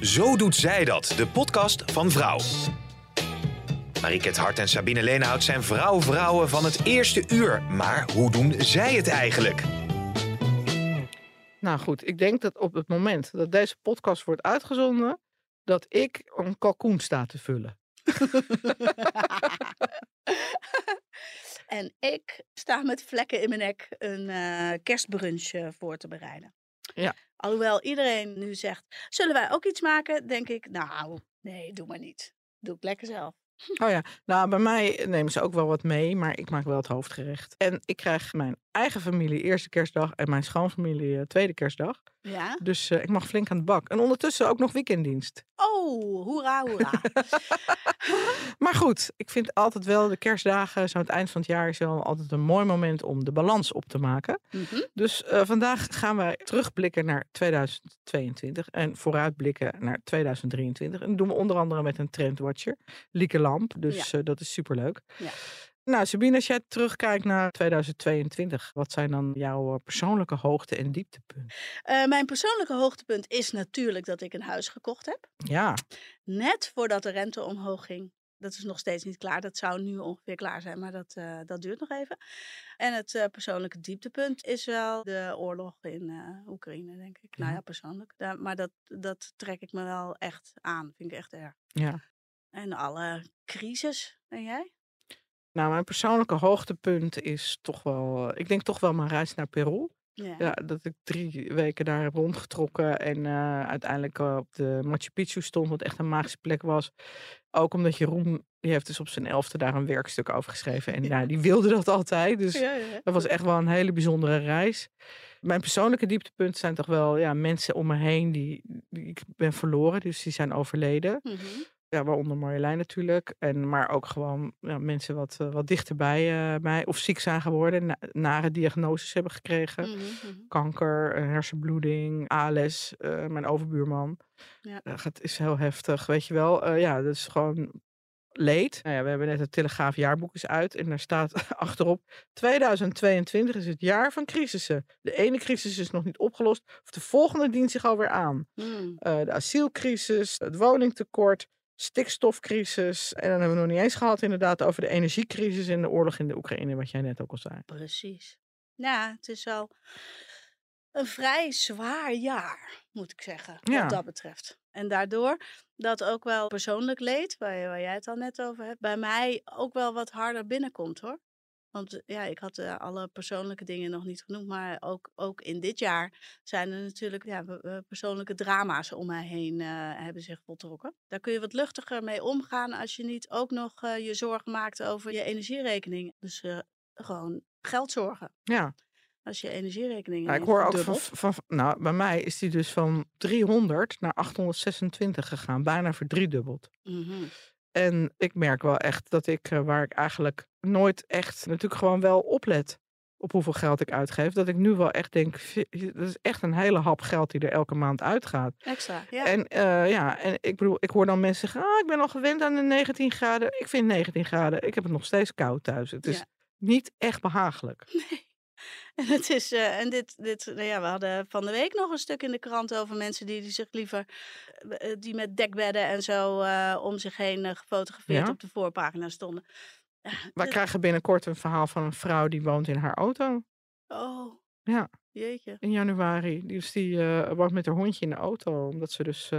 Zo doet zij dat, de podcast van Vrouw. Mariket Hart en Sabine Leenhout zijn vrouw-vrouwen van het eerste uur. Maar hoe doen zij het eigenlijk? Nou goed, ik denk dat op het moment dat deze podcast wordt uitgezonden, dat ik een kalkoen sta te vullen. en ik sta met vlekken in mijn nek een uh, kerstbrunch voor te bereiden. Ja. Alhoewel iedereen nu zegt, zullen wij ook iets maken? Denk ik, nou, nee, doe maar niet. Doe ik lekker zelf. Oh ja, nou bij mij nemen ze ook wel wat mee, maar ik maak wel het hoofdgerecht. En ik krijg mijn eigen familie eerste kerstdag en mijn schoonfamilie uh, tweede kerstdag. Ja? Dus uh, ik mag flink aan het bak. En ondertussen ook nog weekenddienst. Oh, hoera, hoera. maar goed, ik vind altijd wel de kerstdagen, zo aan het eind van het jaar, is wel altijd een mooi moment om de balans op te maken. Mm -hmm. Dus uh, vandaag gaan wij terugblikken naar 2022 en vooruitblikken naar 2023. En dat doen we onder andere met een trendwatcher, Lieke Lamp. Dus ja. dat is superleuk. Ja. Nou, Sabine, als jij terugkijkt naar 2022, wat zijn dan jouw persoonlijke hoogte- en dieptepunten? Uh, mijn persoonlijke hoogtepunt is natuurlijk dat ik een huis gekocht heb. Ja. Net voordat de rente omhoog ging. Dat is nog steeds niet klaar. Dat zou nu ongeveer klaar zijn, maar dat, uh, dat duurt nog even. En het uh, persoonlijke dieptepunt is wel de oorlog in Oekraïne, denk ik. Ja. Nou ja, persoonlijk. Da maar dat, dat trek ik me wel echt aan. Vind ik echt erg. Ja. En alle crisis. En jij? Nou, mijn persoonlijke hoogtepunt is toch wel, ik denk toch wel mijn reis naar Peru. Ja. Ja, dat ik drie weken daar heb rondgetrokken en uh, uiteindelijk uh, op de Machu Picchu stond, wat echt een magische plek was. Ook omdat Jeroen, die heeft dus op zijn elfde daar een werkstuk over geschreven. En ja. nou, die wilde dat altijd, dus ja, dat was echt wel een hele bijzondere reis. Mijn persoonlijke dieptepunten zijn toch wel ja, mensen om me heen die, die ik ben verloren, dus die zijn overleden. Mm -hmm. Ja, waaronder Marjolein natuurlijk. En, maar ook gewoon ja, mensen wat, uh, wat dichterbij uh, mij. Of ziek zijn geworden. Na, nare diagnoses hebben gekregen. Mm -hmm. Kanker, hersenbloeding, ALS. Uh, mijn overbuurman. Ja. het is heel heftig, weet je wel. ja, dat is gewoon leed. Nou ja, we hebben net het Telegraaf jaarboek eens uit. En daar staat achterop. 2022 is het jaar van crisissen. De ene crisis is nog niet opgelost. Of de volgende dient zich alweer aan. Mm. de asielcrisis, het woningtekort stikstofcrisis. En dan hebben we nog niet eens gehad inderdaad over de energiecrisis en de oorlog in de Oekraïne, wat jij net ook al zei. Precies. Ja, het is wel een vrij zwaar jaar, moet ik zeggen, ja. wat dat betreft. En daardoor dat ook wel persoonlijk leed, waar, waar jij het al net over hebt, bij mij ook wel wat harder binnenkomt hoor. Want ja, ik had uh, alle persoonlijke dingen nog niet genoemd. Maar ook, ook in dit jaar zijn er natuurlijk ja, persoonlijke drama's om mij heen uh, hebben zich voltrokken. Daar kun je wat luchtiger mee omgaan als je niet ook nog uh, je zorgen maakt over je energierekening. Dus gewoon geldzorgen. Ja. Als je energierekening. Nou, ik hoor ook van, van, Nou, bij mij is die dus van 300 naar 826 gegaan. Bijna verdriedubbeld. Mm -hmm. En ik merk wel echt dat ik, waar ik eigenlijk nooit echt natuurlijk gewoon wel oplet op hoeveel geld ik uitgeef, dat ik nu wel echt denk, dat is echt een hele hap geld die er elke maand uitgaat. Extra, ja. En uh, ja, en ik bedoel, ik hoor dan mensen zeggen, ah, ik ben al gewend aan de 19 graden. Ik vind 19 graden, ik heb het nog steeds koud thuis. Het is ja. niet echt behagelijk. Nee. En het is, uh, en dit, dit, nou ja, we hadden van de week nog een stuk in de krant over mensen die, die zich liever, uh, die met dekbedden en zo uh, om zich heen gefotografeerd Ja? op de voorpagina stonden. Wij krijgen binnenkort een verhaal van een vrouw die woont in haar auto. Oh. Ja. Jeetje. In januari. Dus die woont met haar hondje in de auto. Omdat ze dus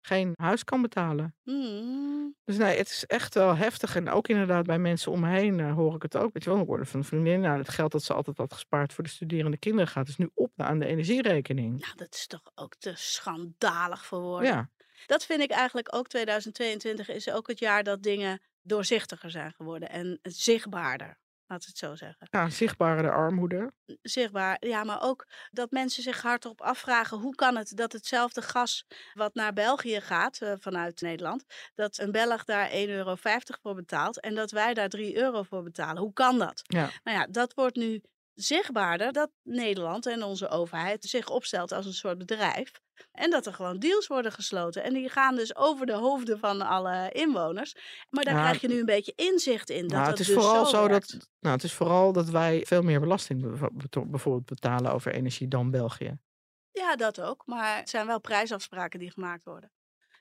geen huis kan betalen. Mm. Dus nee, het is echt wel heftig. En ook inderdaad bij mensen om me heen uh, hoor ik het ook. Weet je wel, ik hoorde van een vriendin. Nou, het geld dat ze altijd had gespaard voor de studerende kinderen gaat dus nu op aan de energierekening. Nou, dat is toch ook te schandalig voor woorden. Ja. Dat vind ik eigenlijk ook 2022 is ook het jaar dat dingen doorzichtiger zijn geworden en zichtbaarder. Laat het zo zeggen. Ja, zichtbare armoede. Zichtbaar, ja, maar ook dat mensen zich hardop afvragen hoe kan het dat hetzelfde gas wat naar België gaat uh, vanuit Nederland, dat een Belg daar 1,50 euro voor betaalt en dat wij daar 3 euro voor betalen. Hoe kan dat? Ja. Nou ja, dat wordt nu zichtbaarder dat Nederland en onze overheid zich opstelt als een soort bedrijf. En dat er gewoon deals worden gesloten. En die gaan dus over de hoofden van alle inwoners. Maar daar krijg je nu een beetje inzicht in. Dat Nou, het is dus vooral zo dat. Nou, het is vooral dat wij veel meer belasting bijvoorbeeld betalen over energie dan België. Ja, dat ook. Maar het zijn wel prijsafspraken die gemaakt worden.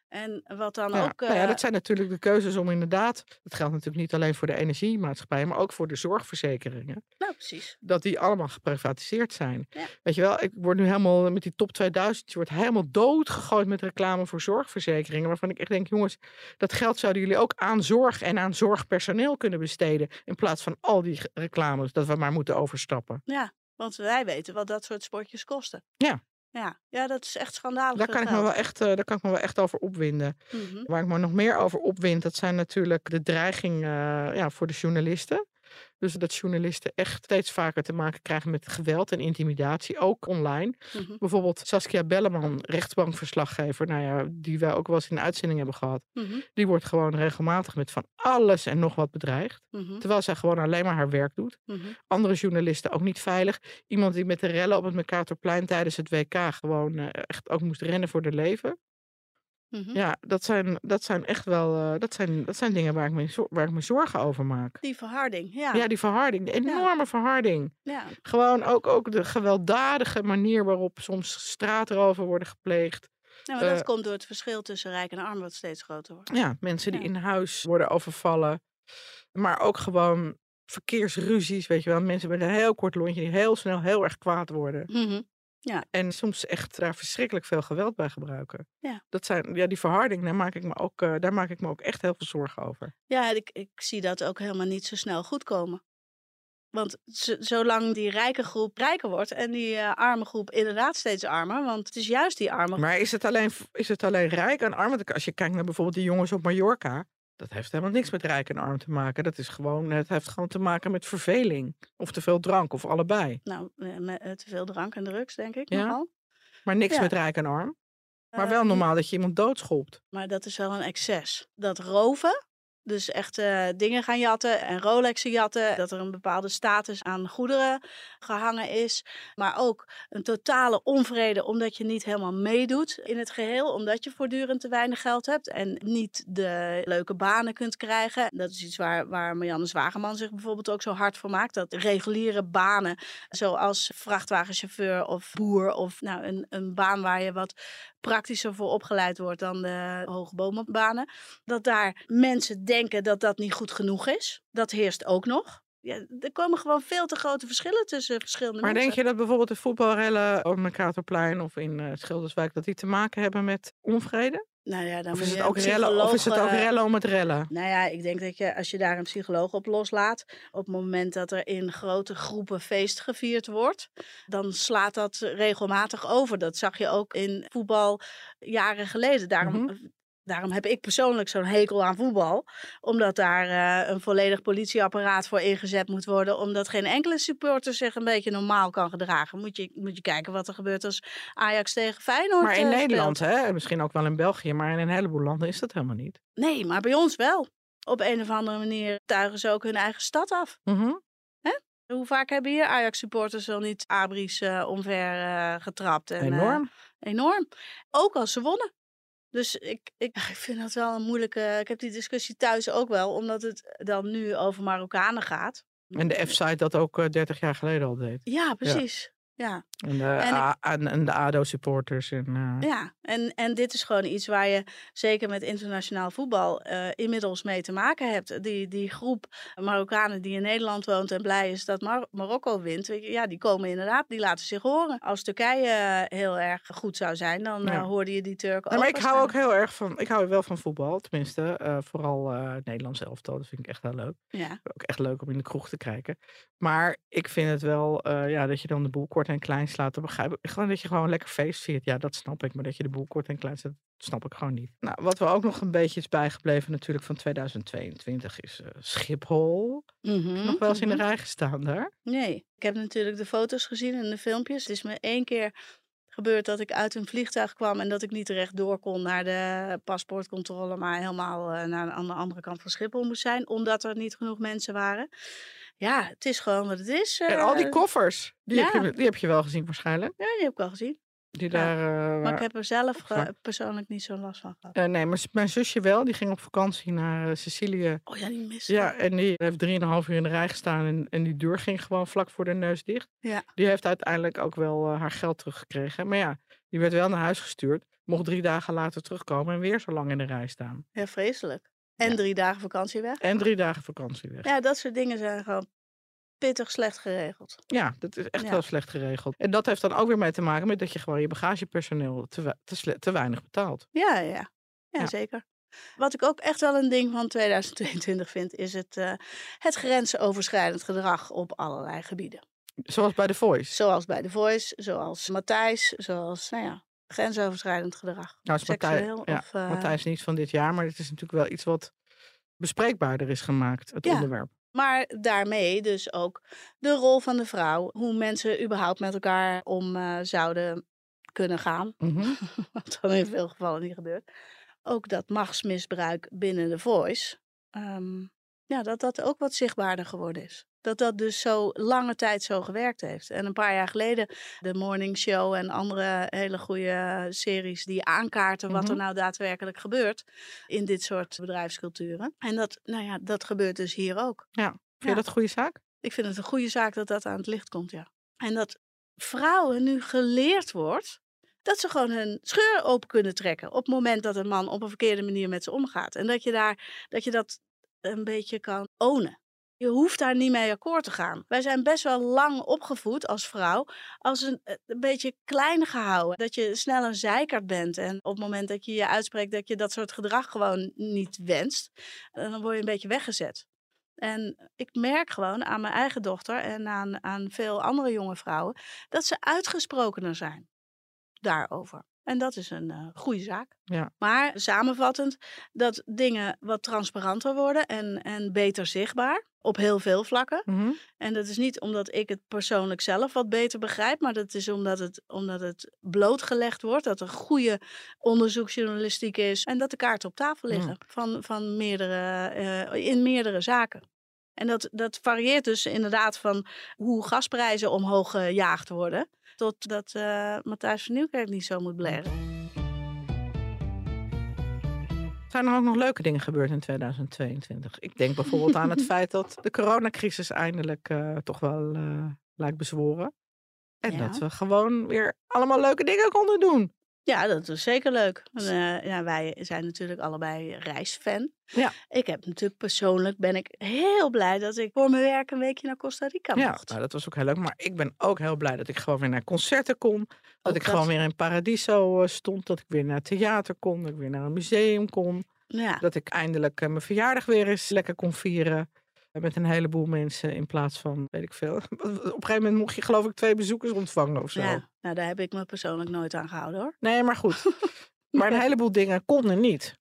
En wat dan Ja, ook... nou ja, eh, dat zijn natuurlijk de keuzes om inderdaad. Dat geldt natuurlijk niet alleen voor de energiemaatschappij, maar ook voor de zorgverzekeringen. Nou, precies. Dat die allemaal geprivatiseerd zijn. Ja. Weet je wel, ik word nu helemaal met die top 2000. Je wordt helemaal doodgegooid met reclame voor zorgverzekeringen. Waarvan ik echt denk, jongens, dat geld zouden jullie ook aan zorg en aan zorgpersoneel kunnen besteden. In plaats van al die reclames dat we maar moeten overstappen. Ja, want wij weten wat dat soort sportjes kosten. Ja. Ja, ja dat is echt schandalig Daar kan, ik me wel echt, eh, daar kan ik me wel echt over opwinden. Mhm. Waar ik me nog meer over opwind, dat zijn natuurlijk de dreiging eh, ja, voor de journalisten. Dus dat journalisten echt steeds vaker te maken krijgen met geweld en intimidatie, ook online. Mhm. Bijvoorbeeld Saskia Belleman, rechtbankverslaggever, nou ja, die wij ook wel eens in de uitzending hebben gehad. Mhm. Die wordt gewoon regelmatig met van alles en nog wat bedreigd. Mhm. Terwijl zij gewoon alleen maar haar werk doet. Andere journalisten ook niet veilig. Iemand die met de rellen op het Mercatorplein tijdens het WK gewoon eh, echt ook moest rennen voor de leven. Mhm. Ja, dat zijn, dat zijn echt wel eh, dat zijn, dat zijn dingen waar ik, me, waar ik me zorgen over maak. Die verharding, ja. Ja, die verharding, de enorme verharding. ja. Gewoon ook, ook de gewelddadige manier waarop soms straatroven worden gepleegd. Ja, maar dat Eh, komt door het verschil tussen rijk en arm wat steeds groter wordt. Ja, mensen die Ja. in huis worden overvallen. Maar ook gewoon verkeersruzies, weet je wel. Mensen met een heel kort lontje die heel snel heel erg kwaad worden. Mhm. En soms echt daar verschrikkelijk veel geweld bij gebruiken. Ja. Dat zijn, ja, die verharding, daar maak ik me ook, eh, daar maak ik me ook echt heel veel zorgen over. Ja, ik, ik zie dat ook helemaal niet zo snel goed komen. Want zolang die rijke groep rijker wordt en die eh, arme groep inderdaad steeds armer, want het is juist die arme groep. Maar is het alleen, is het alleen rijk en arm? Want als je kijkt naar bijvoorbeeld die jongens op Mallorca. Dat heeft helemaal niks met rijk en arm te maken. Dat is gewoon, het heeft gewoon te maken met verveling. Of te veel drank, of allebei. Nou, eh, eh, te veel drank en drugs, denk ik Ja? nogal. Maar niks Ja. met rijk en arm. Maar wel normaal dat je iemand doodschopt. Maar dat is wel een excess. Dat roven, dus echt eh, dingen gaan jatten en Rolexen jatten. Dat er een bepaalde status aan goederen gehangen is. Maar ook een totale onvrede omdat je niet helemaal meedoet in het geheel. Omdat je voortdurend te weinig geld hebt en niet de leuke banen kunt krijgen. Dat is iets waar, waar Marianne Zwageman zich bijvoorbeeld ook zo hard voor maakt. Dat reguliere banen, zoals vrachtwagenchauffeur of boer of nou, een, een baan waar je wat praktischer voor opgeleid wordt dan de hoge bomenbanen. Dat daar mensen denken dat dat niet goed genoeg is. Dat heerst ook nog. Ja, er komen gewoon veel te grote verschillen tussen verschillende Maar mensen. denk je dat bijvoorbeeld de voetbalrellen op Mercatorplein of in eh, Schilderswijk... dat die te maken hebben met onvrede? Nou ja, dan Of is, het ook rellen, of is het ook rellen om het rellen? Nou ja, ik denk dat je als je daar een psycholoog op loslaat, op het moment dat er in grote groepen feest gevierd wordt, dan slaat dat regelmatig over. Dat zag je ook in voetbal jaren geleden. Daarom, Mhm. Daarom heb ik persoonlijk zo'n hekel aan voetbal, omdat daar eh, een volledig politieapparaat voor ingezet moet worden, omdat geen enkele supporter zich een beetje normaal kan gedragen. Moet je, moet je kijken wat er gebeurt als Ajax tegen Feyenoord Maar in eh, Nederland, hè, en misschien ook wel in België... maar in een heleboel landen is dat helemaal niet. Nee, maar bij ons wel. Op een of andere manier tuigen ze ook hun eigen stad af. Mhm. Hoe vaak hebben hier Ajax-supporters al niet abris eh, omver getrapt? En, Enorm. enorm. Ook als ze wonnen. Dus ik, ik, ik vind dat wel een moeilijke... Ik heb die discussie thuis ook wel, omdat het dan nu over Marokkanen gaat. En de F-site dat ook eh, 30 jaar geleden al deed. Ja, precies. Ja, En de, En A- de ADO-supporters. En, eh, ja. En, en dit is gewoon iets waar je zeker met internationaal voetbal eh, inmiddels mee te maken hebt. Die, die groep Marokkanen die in Nederland woont en blij is dat Mar- Marokko wint. Ja, die komen inderdaad, die laten zich horen. Als Turkije eh, heel erg goed zou zijn, dan Ja. hoorde je die Turken Nou, ook maar ik hou ook heel erg van, ik hou wel van voetbal, tenminste. vooral Nederlands elftal, dat vind ik echt heel leuk. Ja. Ook echt leuk om in de kroeg te kijken. Maar ik vind het wel, ja, dat je dan de boel kort en klein slaat, dan begrijp ik gewoon dat je gewoon lekker feest viert. Ja, dat snap ik. Maar dat je de boel kort en klein zet, snap ik gewoon niet. Nou, wat we ook nog een beetje is bijgebleven natuurlijk van 2022 is eh, Schiphol. Mhm, Nog wel eens in de mhm. rij gestaan daar. Nee, ik heb natuurlijk de foto's gezien en de filmpjes. Het is me één keer gebeurd dat ik uit een vliegtuig kwam en dat ik niet recht door kon naar de paspoortcontrole, maar helemaal eh, naar aan de andere kant van Schiphol moest zijn, omdat er niet genoeg mensen waren. Ja, het is gewoon wat het is. En al die eh, koffers, die, heb je, die heb je wel gezien waarschijnlijk. Ja, die heb ik al gezien. Die Ja, daar, eh, Maar ik heb er zelf opgevraagd. persoonlijk niet zo last van gehad. Eh, nee, maar mijn zusje wel. Die ging op vakantie naar eh, Sicilië. Oh ja, die mis. Ja, en die heeft drieënhalf uur in de rij gestaan. En, en die deur ging gewoon vlak voor de neus dicht. Ja. Die heeft uiteindelijk ook wel eh, haar geld teruggekregen. Maar ja, die werd wel naar huis gestuurd. Mocht drie dagen later terugkomen en weer zo lang in de rij staan. ja, vreselijk. En Ja. drie dagen vakantie weg. En drie dagen vakantie weg. Ja, Ja, dat soort dingen zijn gewoon pittig slecht geregeld. dat is echt Ja. wel slecht geregeld. En dat heeft dan ook weer mee te maken met dat je gewoon je bagagepersoneel te, te, te weinig betaalt. Ja, ja, ja. Ja. zeker. Wat ik ook echt wel een ding van 2022 vind, is het, eh, het grensoverschrijdend gedrag op allerlei gebieden. Zoals bij The Voice. Zoals bij The Voice, zoals Matthijs, zoals, nou ja, grensoverschrijdend gedrag. Nou is Matthijs, Seksueel of, eh, Matthijs niet van dit jaar, maar het is natuurlijk wel iets wat bespreekbaarder is gemaakt, het Ja. onderwerp. Maar daarmee dus ook de rol van de vrouw, hoe mensen überhaupt met elkaar om eh, zouden kunnen gaan. Mhm. wat dan in veel gevallen niet gebeurt. Ook dat machtsmisbruik binnen de voice. ehm, ja, dat dat ook wat zichtbaarder geworden is. Dat dat dus zo lange tijd zo gewerkt heeft. En een paar jaar geleden de Morning Show en andere hele goede series die aankaarten wat er Mhm. nou daadwerkelijk gebeurt in dit soort bedrijfsculturen. En dat, nou ja, dat gebeurt dus hier ook. Vind Ja. je dat een goede zaak? Ik vind het een goede zaak dat dat aan het licht komt, ja. En dat vrouwen nu geleerd wordt dat ze gewoon hun scheur open kunnen trekken op het moment dat een man op een verkeerde manier met ze omgaat. En dat je, daar, dat, je dat een beetje kan ownen. Je hoeft daar niet mee akkoord te gaan. Wij zijn best wel lang opgevoed als vrouw als een, eh, een beetje klein gehouden. Dat je snel een zeikert bent. En op het moment dat je je uitspreekt dat je dat soort gedrag gewoon niet wenst, eh, dan word je een beetje weggezet. En ik merk gewoon aan mijn eigen dochter en aan, aan veel andere jonge vrouwen dat ze uitgesprokener zijn daarover. En dat is een eh, goede zaak. Ja. Maar samenvattend, dat dingen wat transparanter worden en, en beter zichtbaar op heel veel vlakken. Mhm. En dat is niet omdat ik het persoonlijk zelf wat beter begrijp, maar dat is omdat het, omdat het blootgelegd wordt, dat er goede onderzoeksjournalistiek is en dat de kaarten op tafel liggen van, van meerdere, eh, in meerdere zaken. En dat, dat varieert dus inderdaad van hoe gasprijzen omhoog gejaagd worden, tot dat eh Matthijs van Nieuwkerk niet zo moet blaren. Zijn er ook nog leuke dingen gebeurd in 2022? Ik denk bijvoorbeeld aan het feit dat de coronacrisis eindelijk eh, toch wel eh, lijkt bezworen. En Ja. dat we gewoon weer allemaal leuke dingen konden doen. Ja, dat is zeker leuk. Eh, ja, wij zijn natuurlijk allebei reisfan. Ja. Ik heb natuurlijk persoonlijk ben ik heel blij dat ik voor mijn werk een weekje naar Costa Rica Ja, mocht. nou, dat was ook heel leuk. Maar ik ben ook heel blij dat ik gewoon weer naar concerten kon. Dat Ook ik dat. gewoon weer in Paradiso eh, stond. Dat ik weer naar theater kon. Dat ik weer naar een museum kon. Ja, Dat ik eindelijk eh, mijn verjaardag weer eens lekker kon vieren. Met een heleboel mensen in plaats van, weet ik veel. Op een gegeven moment mocht je geloof ik twee bezoekers ontvangen of zo. ja, nou daar heb ik me persoonlijk nooit aan gehouden hoor. Nee, maar goed. Maar een heleboel dingen konden niet.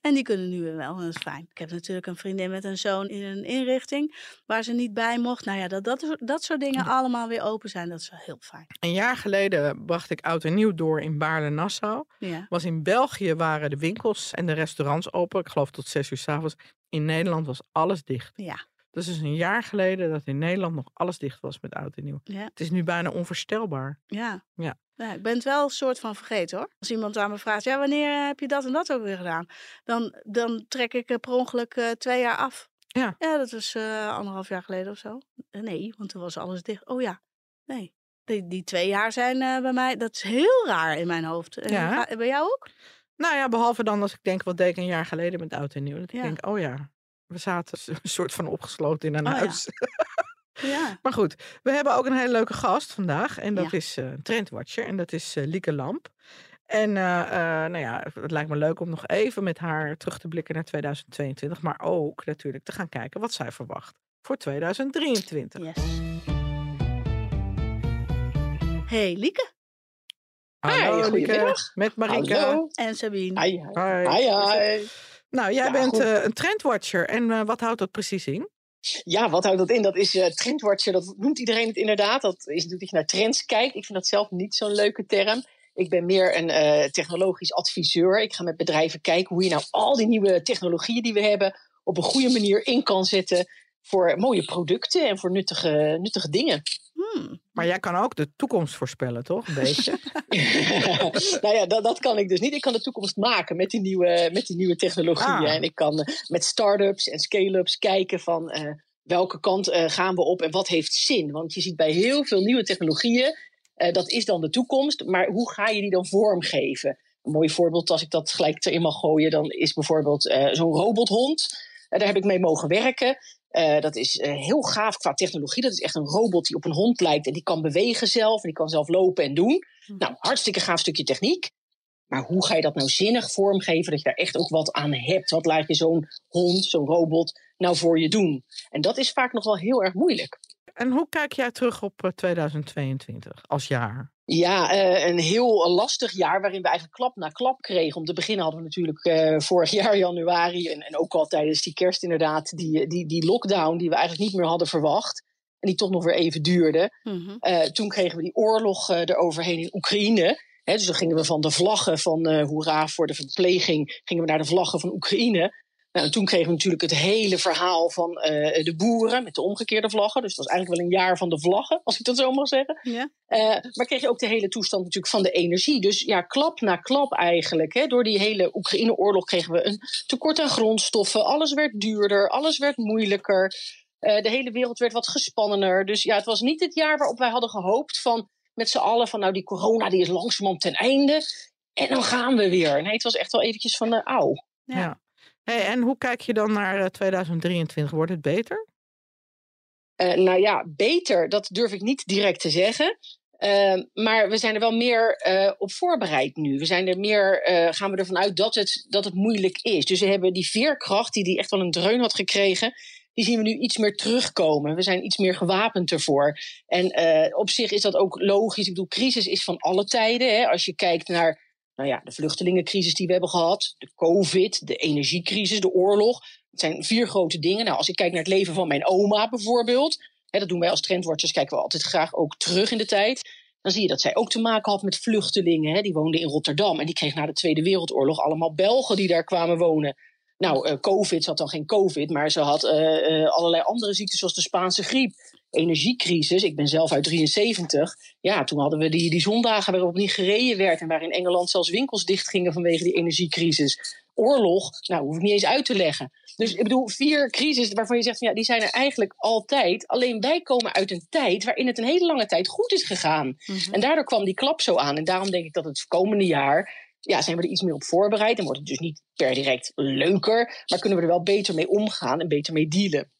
En die kunnen nu weer wel, en dat is fijn. Ik heb natuurlijk een vriendin met een zoon in een inrichting waar ze niet bij mocht. Nou ja, dat dat, dat soort dingen allemaal weer open zijn, dat is wel heel fijn. Een jaar geleden bracht ik oud en nieuw door in Baarle-Nassau. Ja, Was in België waren de winkels en de restaurants open. Ik geloof tot zes uur s'avonds. In Nederland was alles dicht. ja, Dat is dus een jaar geleden dat in Nederland nog alles dicht was met oud en nieuw. ja. Het is nu bijna onvoorstelbaar. Ja. Ja. Ja, ik ben het wel een soort van vergeten hoor. Als iemand aan me vraagt, ja, wanneer heb je dat en dat ook weer gedaan? Dan, dan trek ik eh, per ongeluk eh, twee jaar af. Ja. Ja, dat was eh, anderhalf jaar geleden of zo. Eh, Nee, want toen was alles dicht. Oh ja, nee. Die, die twee jaar zijn eh, bij mij, dat is heel raar in mijn hoofd. Eh, Ja. bij jou ook? Nou ja, behalve dan als ik denk, wat deed ik een jaar geleden met oud en nieuw? Dat ik Ja. denk, oh ja, we zaten een soort van opgesloten in een Oh huis. Ja. Maar goed, we hebben ook een hele leuke gast vandaag. En dat Ja. is eh, een trendwatcher. En dat is eh, Lieke Lamp. En eh, eh, nou ja, het lijkt me leuk om nog even met haar terug te blikken naar 2022. Maar ook natuurlijk te gaan kijken wat zij verwacht voor 2023. Yes. Hey Lieke Hallo Hi, Lieke, met Marika. Hallo. en Sabine. Hi. Hi, hi. Nou, jij Ja, bent eh, een trendwatcher. En eh, wat houdt dat precies in? Ja, wat houdt dat in? Dat is eh trendwatcher, dat noemt iedereen het inderdaad. Dat is natuurlijk dat je naar trends kijkt. Ik vind dat zelf niet zo'n leuke term. Ik ben meer een technologisch adviseur. Ik ga met bedrijven kijken hoe je nou al die nieuwe technologieën die we hebben op een goede manier in kan zetten voor mooie producten en voor nuttige, nuttige dingen. Hmm. Maar jij kan ook de toekomst voorspellen, toch? Een beetje. nou ja, dat, dat kan ik dus niet. Ik kan de toekomst maken met die nieuwe, met die nieuwe technologieën. Ah. En ik kan eh, met start-ups en scale-ups kijken van eh, welke kant eh, gaan we op en wat heeft zin. Want je ziet bij heel veel nieuwe technologieën, eh, dat is dan de toekomst. Maar hoe ga je die dan vormgeven? Een mooi voorbeeld, als ik dat gelijk erin mag gooien, dan is bijvoorbeeld eh, zo'n robothond. Daar heb ik mee mogen werken. Eh, dat is eh, heel gaaf qua technologie. Dat is echt een robot die op een hond lijkt en die kan bewegen zelf en die kan zelf lopen en doen. Nou, hartstikke gaaf stukje techniek. Maar hoe ga je dat nou zinnig vormgeven dat je daar echt ook wat aan hebt? Wat laat je zo'n hond, zo'n robot nou voor je doen? En dat is vaak nog wel heel erg moeilijk. En hoe kijk jij terug op eh, 2022 als jaar? Ja, eh, een heel lastig jaar waarin we eigenlijk klap na klap kregen. Om te beginnen hadden we natuurlijk eh, vorig jaar januari en, en ook al tijdens die kerst inderdaad die, die, die lockdown die we eigenlijk niet meer hadden verwacht. En die toch nog weer even duurde. Mhm. Eh, toen kregen we die oorlog eh, eroverheen in Oekraïne. Hè, dus dan gingen we van de vlaggen van eh hoera voor de verpleging, gingen we naar de vlaggen van Oekraïne. Nou, en toen kregen we natuurlijk het hele verhaal van eh, de boeren met de omgekeerde vlaggen. Dus dat was eigenlijk wel een jaar van de vlaggen, als ik dat zo mag zeggen. Ja. Eh, maar kreeg je ook de hele toestand natuurlijk van de energie. Dus ja, klap na klap eigenlijk. Hè. Door die hele Oekraïne-oorlog kregen we een tekort aan grondstoffen. Alles werd duurder, alles werd moeilijker. Eh, de hele wereld werd wat gespannener. Dus ja, het was niet het jaar waarop wij hadden gehoopt van met z'n allen van nou die corona die is langzamerhand ten einde. En dan gaan we weer. Nee, het was echt wel eventjes van de auw. Ja. En hoe kijk je dan naar eh, 2023? Wordt het beter? Eh, nou ja, beter, dat durf ik niet direct te zeggen. Eh, maar we zijn er wel meer eh, op voorbereid nu. We zijn er meer, eh, gaan we ervan uit dat het, dat het moeilijk is. Dus we hebben die veerkracht, die, die echt wel een dreun had gekregen, die zien we nu iets meer terugkomen. We zijn iets meer gewapend ervoor. En eh, op zich is dat ook logisch. Ik bedoel, crisis is van alle tijden. Hè. Als je kijkt naar nou ja, de vluchtelingencrisis die we hebben gehad, de COVID, de energiecrisis, de oorlog. Het zijn vier grote dingen. Nou, als ik kijk naar het leven van mijn oma bijvoorbeeld, hè, dat doen wij als trendwatchers, kijken we altijd graag ook terug in de tijd. Dan zie je dat zij ook te maken had met vluchtelingen. Hè. Die woonden in Rotterdam en die kreeg na de Tweede Wereldoorlog allemaal Belgen die daar kwamen wonen. Nou, eh, COVID, ze had dan geen COVID, maar ze had eh, eh, allerlei andere ziektes zoals de Spaanse griep. Energiecrisis, ik ben zelf uit 73. Ja, toen hadden we die, die zondagen waarop niet gereden werd en waar in Engeland zelfs winkels dichtgingen vanwege die energiecrisis. Oorlog, nou, hoef ik niet eens uit te leggen. Dus ik bedoel, vier crises waarvan je zegt, ja, die zijn er eigenlijk altijd. Alleen wij komen uit een tijd waarin het een hele lange tijd goed is gegaan. Mhm. En daardoor kwam die klap zo aan. En daarom denk ik dat het komende jaar ja, zijn we er iets meer op voorbereid. En wordt het dus niet per direct leuker. Maar kunnen we er wel beter mee omgaan en beter mee dealen.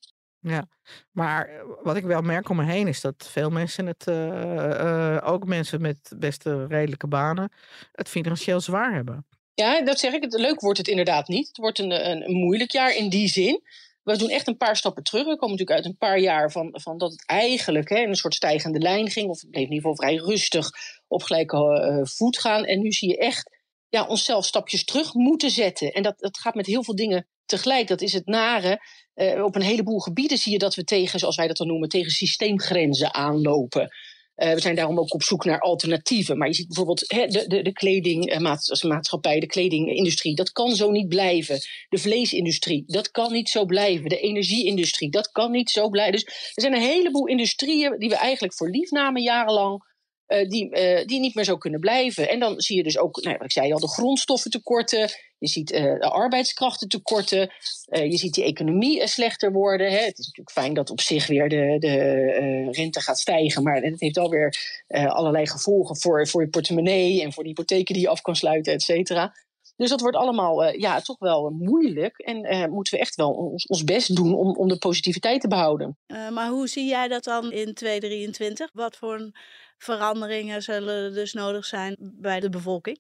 Ja, maar eh, wat ik wel merk om me heen is dat veel mensen het, eh, eh, ook mensen met best eh, redelijke banen, het financieel zwaar hebben. Ja, dat zeg ik. Leuk wordt het inderdaad niet. Het wordt een, een, een moeilijk jaar in die zin. We doen echt een paar stappen terug. We komen natuurlijk uit een paar jaar van, van dat het eigenlijk hè, een soort stijgende lijn ging. Of het bleef in ieder geval vrij rustig op gelijke voet gaan. En nu zie je echt ja, onszelf stapjes terug moeten zetten. En dat, dat gaat met heel veel dingen tegelijk. Dat is het nare. Eh, op een heleboel gebieden zie je dat we tegen, zoals wij dat dan noemen, tegen systeemgrenzen aanlopen. Eh, we zijn daarom ook op zoek naar alternatieven. Maar je ziet bijvoorbeeld de, de, de kledingmaatschappij, de kledingindustrie. Dat kan zo niet blijven. De vleesindustrie, dat kan niet zo blijven. De energieindustrie, dat kan niet zo blijven. Dus er zijn een heleboel industrieën die we eigenlijk voor lief namen jarenlang. Eh, die, eh, die niet meer zo kunnen blijven. En dan zie je dus ook, nou, wat ik zei al, de grondstoffentekorten. Je ziet eh, de arbeidskrachtentekorten. Je ziet die economie slechter worden. Hè. Het is natuurlijk fijn dat op zich weer de, de rente gaat stijgen. Maar het heeft alweer allerlei gevolgen voor, voor je portemonnee. En voor de hypotheken die je af kan sluiten, et cetera. Dus dat wordt allemaal ja, toch wel moeilijk. En moeten we echt wel ons, ons best doen om, om de positiviteit te behouden. Eh, maar hoe zie jij dat dan in 2023? Wat voor veranderingen zullen dus nodig zijn bij de bevolking?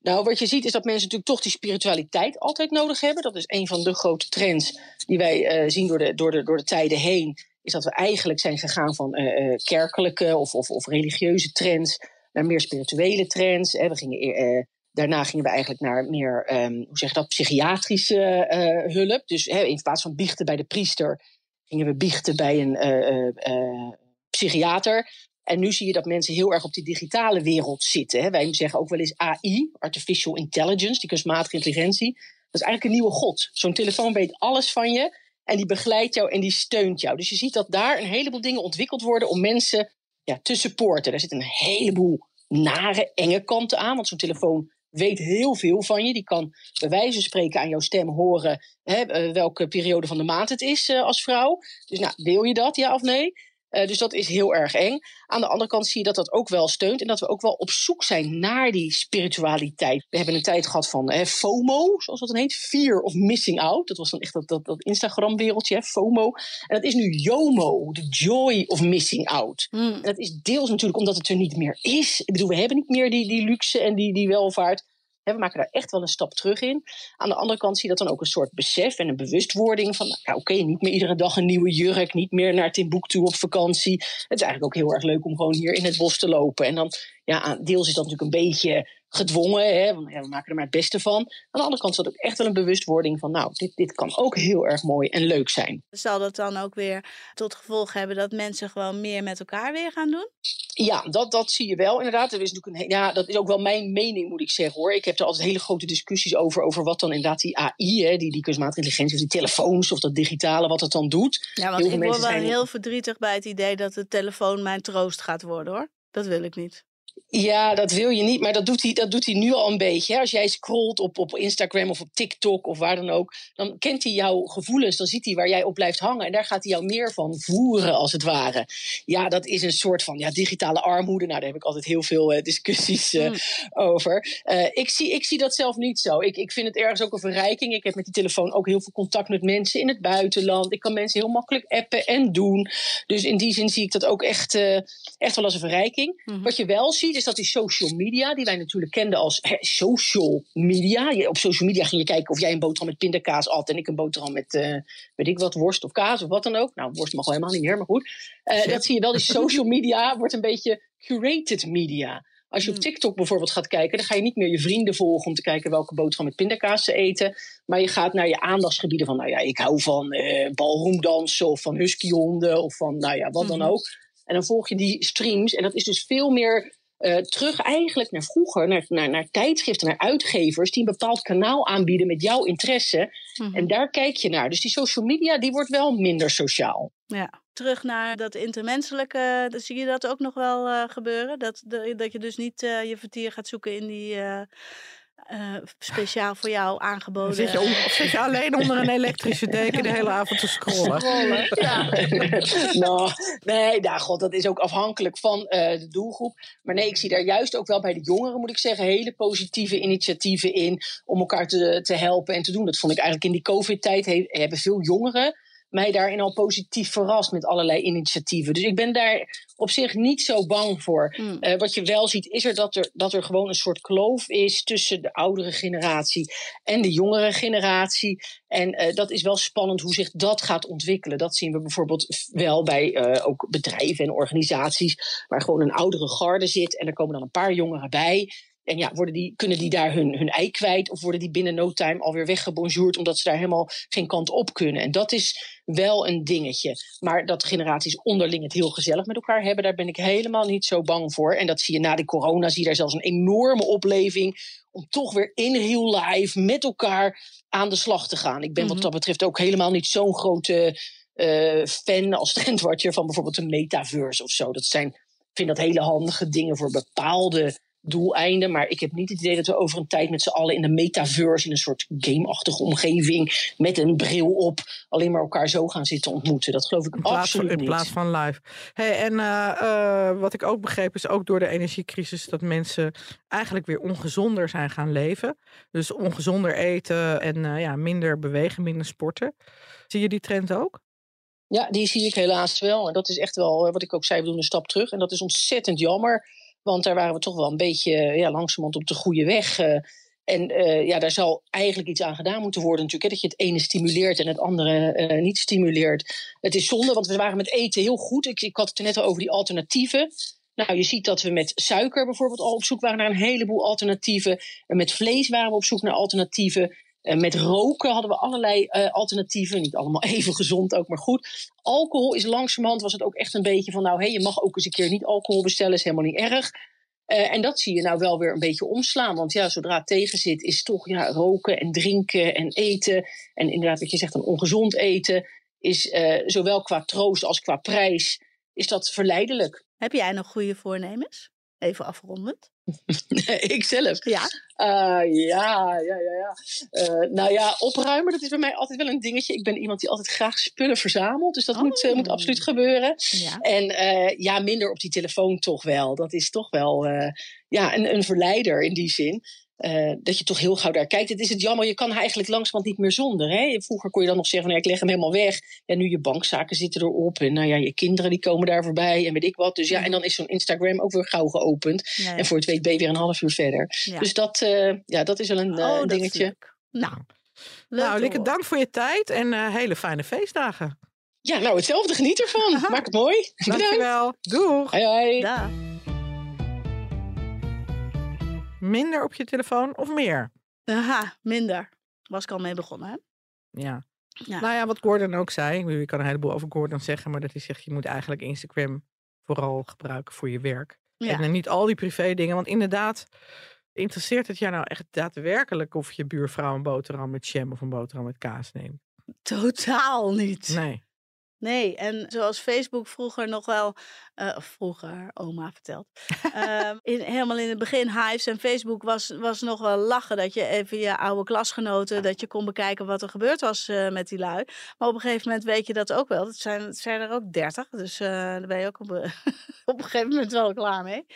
Nou, wat je ziet is dat mensen natuurlijk toch die spiritualiteit altijd nodig hebben. Dat is een van de grote trends die wij eh, zien door de, door, de, door de tijden heen. is dat we eigenlijk zijn gegaan van uh, kerkelijke of, of, of, religieuze trends naar meer spirituele trends. We gingen, daarna gingen we eigenlijk naar meer, um, hoe zeg je dat, psychiatrische hulp. Dus hè, in plaats van biechten bij de priester, gingen we biechten bij een psychiater. En nu zie je dat mensen heel erg op die digitale wereld zitten. Hè. Wij zeggen ook wel eens AI, Artificial Intelligence, die kunstmatige intelligentie. Dat is eigenlijk een nieuwe god. Zo'n telefoon weet alles van je en die begeleidt jou en die steunt jou. Dus je ziet dat daar een heleboel dingen ontwikkeld worden om mensen ja, te supporten. Daar zitten een heleboel nare, enge kanten aan. Want zo'n telefoon weet heel veel van je. Die kan bij wijze van spreken aan jouw stem horen hè, eh, welke periode van de maand het is uh, als vrouw. Dus nou, wil je dat, ja of nee? Uh, dus dat is heel erg eng. Aan de andere kant zie je dat dat ook wel steunt en dat we ook wel op zoek zijn naar die spiritualiteit. We hebben een tijd gehad van hè, FOMO, zoals dat dan heet, Fear of Missing Out. Dat was dan echt dat, dat, dat Instagram-wereldje, FOMO. En dat is nu JOMO, de Joy of Missing Out. Mm. En dat is deels natuurlijk omdat het er niet meer is. Ik bedoel, we hebben niet meer die, die luxe en die, die welvaart we maken daar echt wel een stap terug in. Aan de andere kant zie je dat dan ook een soort besef en een bewustwording van, nou, oké, niet meer iedere dag een nieuwe jurk, niet meer naar Timbuktu op vakantie. Het is eigenlijk ook heel erg leuk om gewoon hier in het bos te lopen. En dan, ja, deels is dat natuurlijk een beetje gedwongen, hè, want ja, we maken er maar het beste van. Aan de andere kant dat ook echt wel een bewustwording van, nou, dit, dit kan ook heel erg mooi en leuk zijn. Zal dat dan ook weer tot gevolg hebben dat mensen gewoon meer met elkaar weer gaan doen? Ja, dat, dat zie je wel inderdaad. Er is natuurlijk een, ja, dat is ook wel mijn mening, moet ik zeggen hoor. Ik heb er altijd hele grote discussies over, over wat dan inderdaad die AI, hè, die, die kunstmatige intelligentie, of die telefoons of dat digitale, wat het dan doet. Ja, want ik word wel heel verdrietig bij het idee dat de telefoon mijn troost gaat worden hoor. Dat wil ik niet. Ja, dat wil je niet, maar dat doet hij, dat doet hij nu al een beetje. Hè? Als jij scrolt op, op Instagram of op TikTok of waar dan ook, dan kent hij jouw gevoelens, dan ziet hij waar jij op blijft hangen en daar gaat hij jou meer van voeren, als het ware. Ja, dat is een soort van ja, digitale armoede. Nou, daar heb ik altijd heel veel uh, discussies uh, over. Uh, ik, zie, ik zie dat zelf niet zo. Ik, ik vind het ergens ook een verrijking. Ik heb met die telefoon ook heel veel contact met mensen in het buitenland. Ik kan mensen heel makkelijk appen en doen. Dus in die zin zie ik dat ook echt, echt wel als een verrijking. Mm -hmm. Wat je wel ziet, is dat die social media, die wij natuurlijk kenden als hè, social media. Je, op social media ging je kijken of jij een boterham met pindakaas at en ik een boterham met, uh, weet ik wat, worst of kaas of wat dan ook. Nou, worst mag wel helemaal niet meer, maar goed. Uh, dat zie je wel, die social media wordt een beetje curated media. Als je op hmm. TikTok bijvoorbeeld gaat kijken, dan ga je niet meer je vrienden volgen om te kijken welke boterham met pindakaas ze eten. Maar je gaat naar je aandachtsgebieden van, nou ja, ik hou van uh, ballroomdansen of van huskyhonden of van, nou ja, wat dan hmm. ook. En dan volg je die streams en dat is dus veel meer uh, terug eigenlijk naar vroeger, naar, naar, naar tijdschriften, naar uitgevers die een bepaald kanaal aanbieden met jouw interesse. Mhm. En daar kijk je naar. Dus die social media, die wordt wel minder sociaal. Ja, terug naar dat intermenselijke, zie je dat ook nog wel uh, gebeuren? Dat, dat je dus niet uh, je vertier gaat zoeken in die uh, speciaal voor jou aangeboden. Zit je, om, zit je alleen onder een elektrische deken de hele avond te scrollen? scrollen ja. nou, nee, nou, god, dat is ook afhankelijk van uh, de doelgroep. Maar nee, ik zie daar juist ook wel bij de jongeren, moet ik zeggen, hele positieve initiatieven in om elkaar te, te helpen en te doen. Dat vond ik eigenlijk in die COVID-tijd hebben veel jongeren mij daarin al positief verrast met allerlei initiatieven. Dus ik ben daar op zich niet zo bang voor. Hmm. Uh, wat je wel ziet, is er dat, er dat er gewoon een soort kloof is tussen de oudere generatie en de jongere generatie. En uh, dat is wel spannend hoe zich dat gaat ontwikkelen. Dat zien we bijvoorbeeld wel bij uh, ook bedrijven en organisaties, waar gewoon een oudere garde zit en er komen dan een paar jongeren bij. En ja, worden die, kunnen die daar hun, hun ei kwijt of worden die binnen no time alweer weggebonjourd omdat ze daar helemaal geen kant op kunnen? En dat is wel een dingetje. Maar dat generaties onderling het heel gezellig met elkaar hebben, daar ben ik helemaal niet zo bang voor. En dat zie je na de corona, zie je daar zelfs een enorme opleving om toch weer in real life met elkaar aan de slag te gaan. Ik ben wat mhm. dat betreft ook helemaal niet zo'n grote uh, fan als trendwatcher van bijvoorbeeld een metaverse of zo. Dat zijn, ik vind dat hele handige dingen voor bepaalde doeleinden. Maar ik heb niet het idee dat we over een tijd met z'n allen in de metaverse, in een soort gameachtige omgeving, met een bril op, alleen maar elkaar zo gaan zitten ontmoeten. Dat geloof ik absoluut van, niet. In plaats van live. Hey, en uh, uh, wat ik ook begreep is ook door de energiecrisis dat mensen eigenlijk weer ongezonder zijn gaan leven. Dus ongezonder eten en uh, ja, minder bewegen, minder sporten. Zie je die trend ook? Ja, die zie ik helaas wel. En dat is echt wel, wat ik ook zei, we doen een stap terug. En dat is ontzettend jammer. Want daar waren we toch wel een beetje ja, langzamerhand op de goede weg. Uh, En eh, ja, daar zal eigenlijk iets aan gedaan moeten worden natuurlijk. Hè, dat je het ene stimuleert en het andere eh, niet stimuleert. Het is zonde, want we waren met eten heel goed. Ik, ik had het net al over die alternatieven. Nou, je ziet dat we met suiker bijvoorbeeld al op zoek waren naar een heleboel alternatieven. En met vlees waren we op zoek naar alternatieven. En met roken hadden we allerlei uh, alternatieven. Niet allemaal even gezond ook, maar goed. Alcohol is langzamerhand was het ook echt een beetje van... nou, hé, je mag ook eens een keer niet alcohol bestellen, is helemaal niet erg. Uh, en dat zie je nou wel weer een beetje omslaan. Want ja, zodra het tegen zit, is toch ja, roken en drinken en eten. En inderdaad, wat je zegt, een ongezond eten. Is zowel qua troost als qua prijs, is dat verleidelijk. Heb jij nog goede voornemens? Even afrondend. ik zelf? Ja. Uh, ja, ja, ja. ja. Uh, nou ja, opruimen, dat is bij mij altijd wel een dingetje. Ik ben iemand die altijd graag spullen verzamelt. Dus dat oh. moet, uh, moet absoluut gebeuren. Ja. En ja, minder op die telefoon toch wel. Dat is toch wel ja, een, een verleider in die zin. Uh, dat je toch heel gauw daar kijkt. Het is het jammer, je kan eigenlijk langzamerhand niet meer zonder. Hè? Vroeger kon je dan nog zeggen, van, ja, ik leg hem helemaal weg. En nu je bankzaken zitten erop. En nou ja, je kinderen die komen daar voorbij en weet ik wat. Dus ja, en dan is zo'n Instagram ook weer gauw geopend. Ja, ja. En voor het weet ben je weer een half uur verder. Ja. Dus dat, uh, ja, dat is wel een, uh, oh, dingetje. leuk. Nou, leuk Nou, Lieke, dank voor je tijd en eh, hele fijne feestdagen. Ja, nou hetzelfde, geniet ervan. Aha. Maak het mooi. Bedankt. Dankjewel. Doeg. Hoi, hoi. Dag. Minder op je telefoon of meer? Aha, minder. Was ik al mee begonnen, hè? Ja. Ja. Nou ja, wat Gordon ook zei. ik kan een heleboel over Gordon zeggen, maar dat hij zegt je moet eigenlijk Instagram vooral gebruiken voor je werk. Ja. En niet al die privé dingen. Want inderdaad, interesseert het jou nou echt daadwerkelijk of je buurvrouw een boterham met jam of een boterham met kaas neemt? Totaal niet. Nee. Nee, en zoals Facebook vroeger nog wel, of vroeger, oma vertelt, ehm, in, helemaal in het begin, Hives en Facebook was, was nog wel lachen dat je even je oude klasgenoten, dat je kon bekijken wat er gebeurd was eh, met die lui. Maar op een gegeven moment weet je dat ook wel. Dat zijn, het zijn er ook dertig, dus eh, daar ben je ook op, op een gegeven moment wel klaar mee.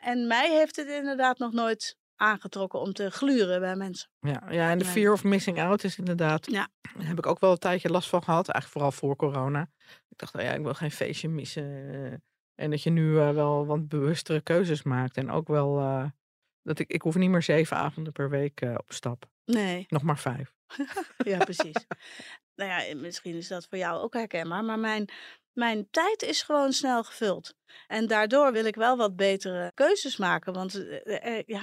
En mij heeft het inderdaad nog nooit aangetrokken om te gluren bij mensen. Ja, ja, en de fear of missing out is inderdaad. Ja. Daar heb ik ook wel een tijdje last van gehad. Eigenlijk vooral voor corona. Ik dacht, nou ja, ik wil geen feestje missen. eh. En dat je nu eh, wel wat bewustere keuzes maakt. En ook wel eh, dat ik, ik hoef niet meer zeven avonden per week op stap. Nee. Nog maar vijf. Ja, precies. nou ja, misschien is dat voor jou ook herkenbaar, maar mijn, mijn tijd is gewoon snel gevuld. En daardoor wil ik wel wat betere keuzes maken. Want ja,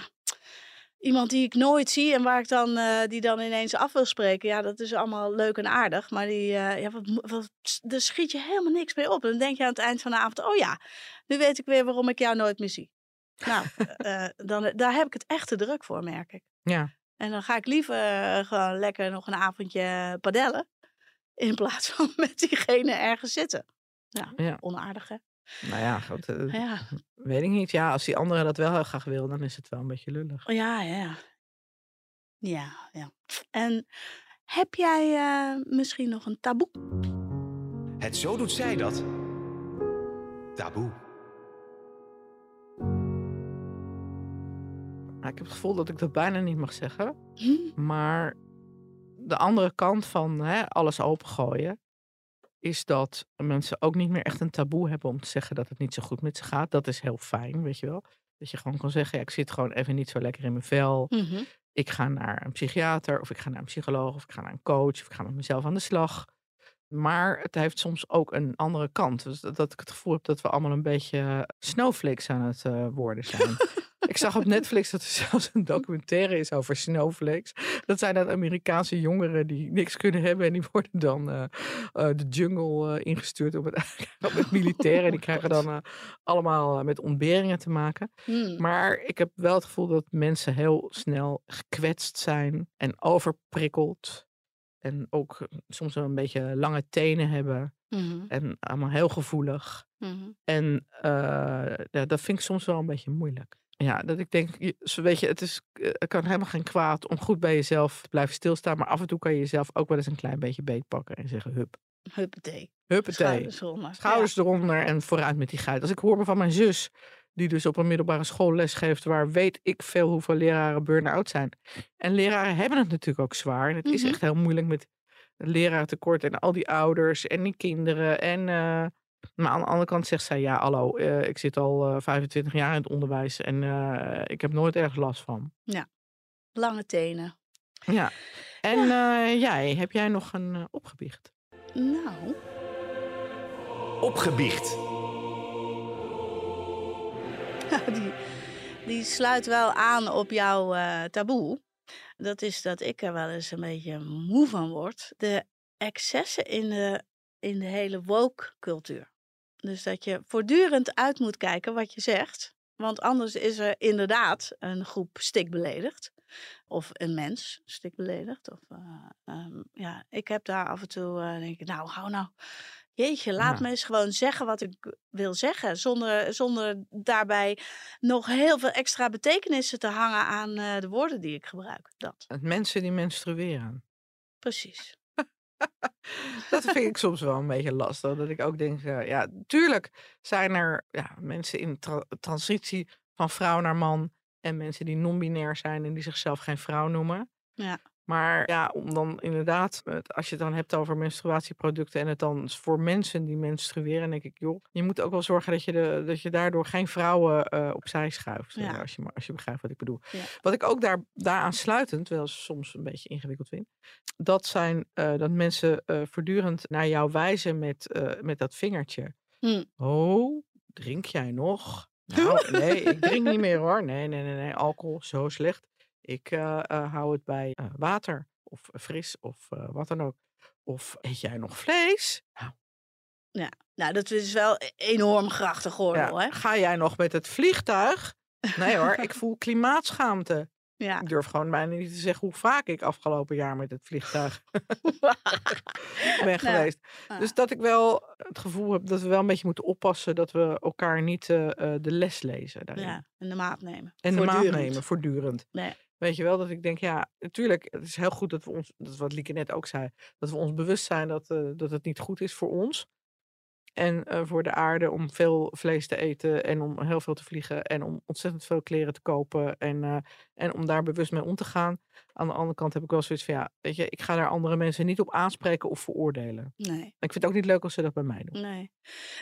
iemand die ik nooit zie en waar ik dan, eh, die dan ineens af wil spreken, ja, dat is allemaal leuk en aardig. Maar die, eh, ja, wat, wat, daar schiet je helemaal niks mee op. En dan denk je aan het eind van de avond, oh ja, nu weet ik weer waarom ik jou nooit meer zie. Nou, eh, dan, daar heb ik het echt te druk voor, merk ik. Ja. En dan ga ik liever gewoon lekker nog een avondje padellen. In plaats van met diegene ergens zitten. Ja, Ja. onaardig hè? Nou ja, goed, eh, Ja, weet ik niet. Ja, als die andere dat wel heel graag wil, dan is het wel een beetje lullig. ja, ja. Ja, ja. En heb jij eh, misschien nog een taboe? Het zo doet zij dat. Taboe. Nou, ik heb het gevoel dat ik dat bijna niet mag zeggen. Hm? Maar de andere kant van hè, alles opengooien is dat mensen ook niet meer echt een taboe hebben om te zeggen dat het niet zo goed met ze gaat. Dat is heel fijn, weet je wel. Dat je gewoon kan zeggen, ja, ik zit gewoon even niet zo lekker in mijn vel. Mhm. Ik ga naar een psychiater of ik ga naar een psycholoog of ik ga naar een coach of ik ga met mezelf aan de slag. Maar het heeft soms ook een andere kant. Dus dat, dat ik het gevoel heb dat we allemaal een beetje snowflakes aan het eh, worden zijn. ik zag op Netflix dat er zelfs een documentaire is over snowflakes. Dat zijn dat Amerikaanse jongeren die niks kunnen hebben. En die worden dan eh, eh, de jungle eh, ingestuurd op het, met militairen. Die krijgen dan allemaal met ontberingen te maken. Hm. Maar ik heb wel het gevoel dat mensen heel snel gekwetst zijn en overprikkeld. En ook soms wel een beetje lange tenen hebben. Mhm. En allemaal heel gevoelig. Mhm. En ja, dat vind ik soms wel een beetje moeilijk. Ja, dat ik denk, weet je, het, is, eh, het kan helemaal geen kwaad om goed bij jezelf te blijven stilstaan. Maar af en toe kan je jezelf ook wel eens een klein beetje beetpakken en zeggen, hup, Huppatee. huppatee. Schouders eronder. Schouders eronder en vooruit met die geit. Als ik hoor van mijn zus, die dus op een middelbare school les geeft, waar weet ik veel hoeveel leraren burn-out zijn. En leraren hebben het natuurlijk ook zwaar. En het is Mhm. echt heel moeilijk met leraartekort en al die ouders en die kinderen. En, eh, maar aan de andere kant zegt zij, ja hallo, eh, ik zit al eh, 25 jaar in het onderwijs en eh, ik heb nooit ergens last van. Ja. Lange tenen. Ja. En eh, jij, heb jij nog een uh, opgebiecht? Nou. Opgebiecht. die, die sluit wel aan op jouw uh, taboe. Dat is dat ik er wel eens een beetje moe van word. De excessen in de, in de hele woke-cultuur. Dus dat je voortdurend uit moet kijken wat je zegt. Want anders is er inderdaad een groep stik beledigd. Of een mens stik beledigd. Of, uh, um, ja, ik heb daar af en toe, uh, denk ik, nou, hou nou. Jeetje, laat ja. me eens gewoon zeggen wat ik wil zeggen. Zonder, zonder daarbij nog heel veel extra betekenissen te hangen aan uh, de woorden die ik gebruik. Dat. Mensen die menstrueren. Precies. Dat vind ik soms wel een beetje lastig. Dat ik ook denk, uh, ja, tuurlijk zijn er ja, mensen in tra transitie van vrouw naar man. En mensen die non-binair zijn en die zichzelf geen vrouw noemen. Ja. Maar ja, om dan inderdaad, als je het dan hebt over menstruatieproducten en het dan voor mensen die menstrueren, denk ik, joh, je moet ook wel zorgen dat je, de, dat je daardoor geen vrouwen uh, opzij schuift. Ja. Als, je, als je begrijpt wat ik bedoel. Ja. Wat ik ook daar, daaraan sluitend, wel soms een beetje ingewikkeld vind, dat zijn uh, dat mensen uh, voortdurend naar jou wijzen met, met dat vingertje. Hm. Oh, drink jij nog? Nou, nee, ik drink niet meer hoor. Nee, nee, nee, nee. Alcohol, zo slecht. Ik uh, uh, hou het bij uh, water of fris of wat dan ook. Of eet jij nog vlees? Nou. Ja, nou dat is wel enorm grachtig hoor. Ja. Hè? Ga jij nog met het vliegtuig? Nee hoor, ik voel klimaatschaamte. Ja. Ik durf gewoon bijna niet te zeggen hoe vaak ik afgelopen jaar met het vliegtuig ben geweest. Nou, Dus dat ik wel het gevoel heb dat we wel een beetje moeten oppassen dat we elkaar niet uh, de les lezen. Daarin. Ja, en de maat nemen. En de maat nemen, voortdurend. Nee. Weet je wel, dat ik denk, ja, natuurlijk, het is heel goed dat we ons, dat is wat Lieke net ook zei, dat we ons bewust zijn dat, uh, dat het niet goed is voor ons. En uh, voor de aarde om veel vlees te eten en om heel veel te vliegen en om ontzettend veel kleren te kopen en, uh, en om daar bewust mee om te gaan. Aan de andere kant heb ik wel zoiets van, ja, weet je, ik ga daar andere mensen niet op aanspreken of veroordelen. Nee. Ik vind het ook niet leuk als ze dat bij mij doen. Nee.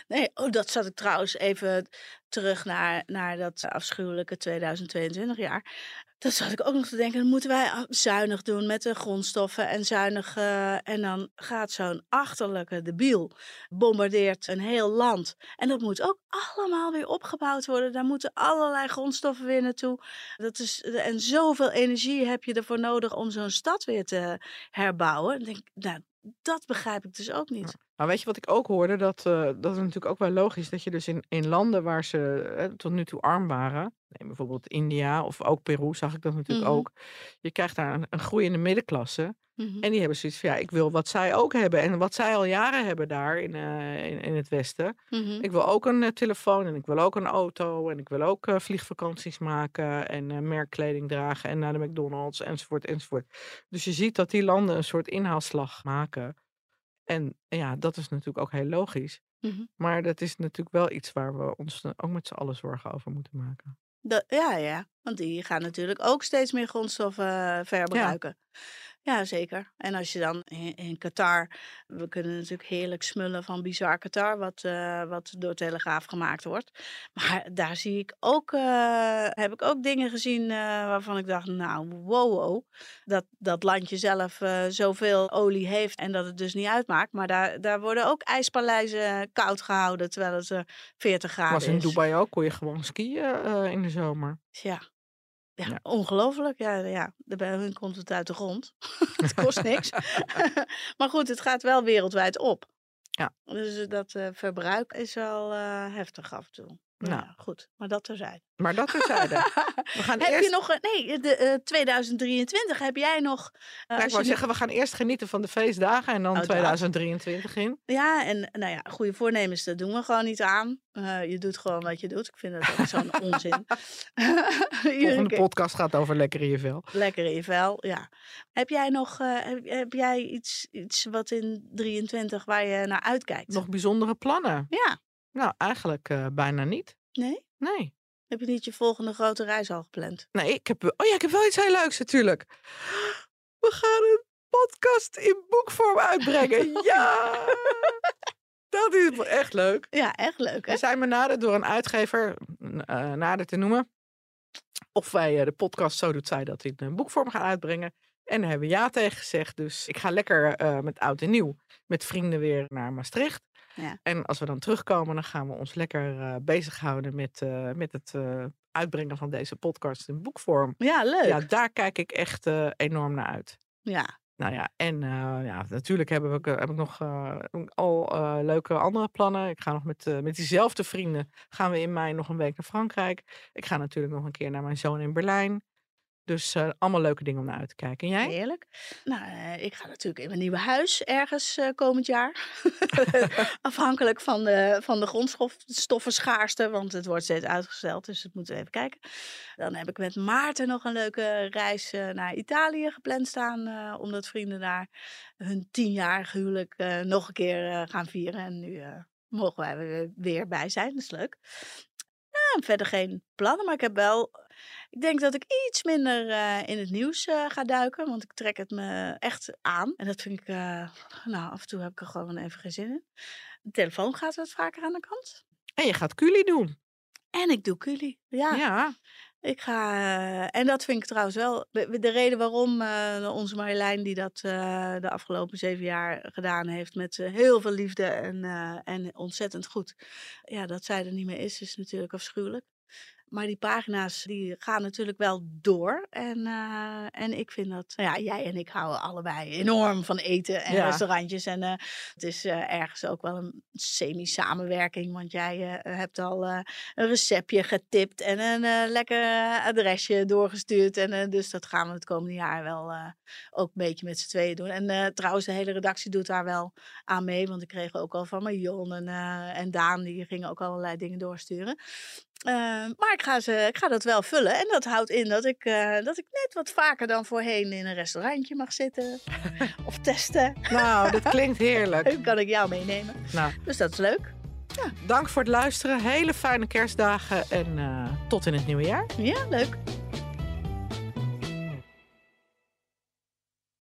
Nee, oh, dat zat ik trouwens even terug naar, naar dat afschuwelijke 2022 jaar. Dat zat ik ook nog te denken, dan moeten wij zuinig doen met de grondstoffen en zuinig. Uh, en dan gaat zo'n achterlijke debiel, bombardeert een heel land. En dat moet ook allemaal weer opgebouwd worden. Daar moeten allerlei grondstoffen weer naartoe. Dat is, en zoveel energie heb je ervoor nodig om zo'n stad weer te herbouwen. Dan denk ik, nou, dat begrijp ik dus ook niet. Maar weet je wat ik ook hoorde? Dat, uh, dat is natuurlijk ook wel logisch dat je dus in, in landen waar ze eh, tot nu toe arm waren, neem bijvoorbeeld India of ook Peru, zag ik dat natuurlijk Mhm. ook. Je krijgt daar een, een groeiende middenklasse. Mhm. En die hebben zoiets van ja, ik wil wat zij ook hebben. En wat zij al jaren hebben daar in, uh, in, in het Westen. Mhm. Ik wil ook een uh, telefoon en ik wil ook een auto. En ik wil ook uh, vliegvakanties maken en merkkleding dragen en naar de McDonald's enzovoort enzovoort. Dus je ziet dat die landen een soort inhaalslag maken. En ja, dat is natuurlijk ook heel logisch. Mhm. Maar dat is natuurlijk wel iets waar we ons ook met z'n allen zorgen over moeten maken. Dat, ja, ja, want die gaan natuurlijk ook steeds meer grondstoffen uh, verbruiken. Ja. Ja. zeker. En als je dan in, in, Qatar, we kunnen natuurlijk heerlijk smullen van bizar Qatar, wat, uh, wat door Telegraaf gemaakt wordt. Maar daar zie ik ook, uh, heb ik ook dingen gezien uh, waarvan ik dacht, nou, wow, wow. Dat, dat landje zelf zoveel olie heeft en dat het dus niet uitmaakt. Maar daar, daar worden ook ijspaleizen koud gehouden, terwijl het 40 graden was in is. Dubai ook, kon je gewoon skiën in de zomer. Ja, ja, Ja. ongelooflijk. Ja, ja, bij hun komt het uit de grond. het kost niks. maar goed, het gaat wel wereldwijd op. Ja. Dus dat uh, verbruik is wel uh, heftig af en toe. Nou, ja, goed. Maar dat terzijde. Maar dat terzijde. We gaan heb eerst... je nog... een- Nee, de, eh, 2023 heb jij nog... eh, als ik wou je- zeggen, we gaan eerst genieten van de feestdagen en dan Oh, dat. 2023 in. Ja, en nou ja, goede voornemens, dat doen we gewoon niet aan. Eh, je doet gewoon wat je doet. Ik vind dat ook zo'n onzin. Volgende podcast gaat over lekker in je vel. Lekker in je vel, ja. Heb jij nog eh, heb, heb jij iets, iets wat in 23 waar je naar uitkijkt? Nog bijzondere plannen? Ja, Nou, eigenlijk eh, bijna niet. nee? Nee. Heb je niet je volgende grote reis al gepland? Nee, ik heb... Oh ja, ik heb wel iets heel leuks natuurlijk. We gaan een podcast in boekvorm uitbrengen. Ja! Dat is echt leuk. Ja, echt leuk, hè? We zijn benaderd door een uitgever, uh, nader te noemen. of wij eh, de podcast Zo Doet Zij dat in een boekvorm gaan uitbrengen. En daar hebben we ja tegen gezegd. Dus ik ga lekker met oud en nieuw met vrienden weer naar Maastricht. Ja. En als we dan terugkomen, dan gaan we ons lekker eh, bezighouden met, eh, met het eh, uitbrengen van deze podcast in boekvorm. Ja, leuk. Ja, Ja, daar kijk ik echt enorm naar uit. Nou ja, en ja, natuurlijk hebben we, ook, eh, heb ik nog al leuke andere plannen. Ik ga nog met, met diezelfde vrienden gaan we in mei nog een week naar Frankrijk. Ik ga natuurlijk nog een keer naar mijn zoon in Berlijn. Dus eh, allemaal leuke dingen om naar uit te kijken. En jij? Heerlijk. Nou, eh, ik ga natuurlijk in mijn nieuwe huis ergens eh, komend jaar. Afhankelijk van de, van de grondstoffenschaarste, want het wordt steeds uitgesteld. Dus dat moeten we even kijken. Dan heb ik met Maarten nog een leuke reis naar Italië gepland staan. omdat vrienden daar hun tienjarige huwelijk nog een keer gaan vieren. En nu mogen wij er weer bij zijn. Dat is leuk. Ja, verder geen plannen, maar ik heb wel ik denk dat ik iets minder eh, in het nieuws eh, ga duiken, want ik trek het me echt aan. En dat vind ik, eh, nou, af en toe heb ik er gewoon even geen zin in. De telefoon gaat wat vaker aan de kant. En je gaat Culi doen. En ik doe Culi. Ja, Ja. ik ga. en dat vind ik trouwens wel de de reden waarom onze Marjolein, die dat de afgelopen zeven jaar gedaan heeft met heel veel liefde en, en ontzettend goed. Ja, dat zij er niet meer is, is natuurlijk afschuwelijk. Maar die pagina's die gaan natuurlijk wel door. En, eh, en ik vind dat, nou ja, jij en ik houden allebei enorm van eten en Ja. restaurantjes. En eh, het is eh, ergens ook wel een semi-samenwerking. Want jij hebt al een receptje getipt en een lekker adresje doorgestuurd. En dus dat gaan we het komende jaar wel ook een beetje met z'n tweeën doen. En trouwens, de hele redactie doet daar wel aan mee. Want ik kreeg ook al van Marion en, en Daan, die gingen ook allerlei dingen doorsturen. Eh, maar ik ga, ze, ik ga dat wel vullen. En dat houdt in dat ik, eh, dat ik net wat vaker dan voorheen in een restaurantje mag zitten. of testen. Nou, dat klinkt heerlijk. Dan kan ik jou meenemen. Nou, Dus dat is leuk. dank voor het luisteren. Hele fijne kerstdagen en eh, tot in het nieuwe jaar. Ja, leuk.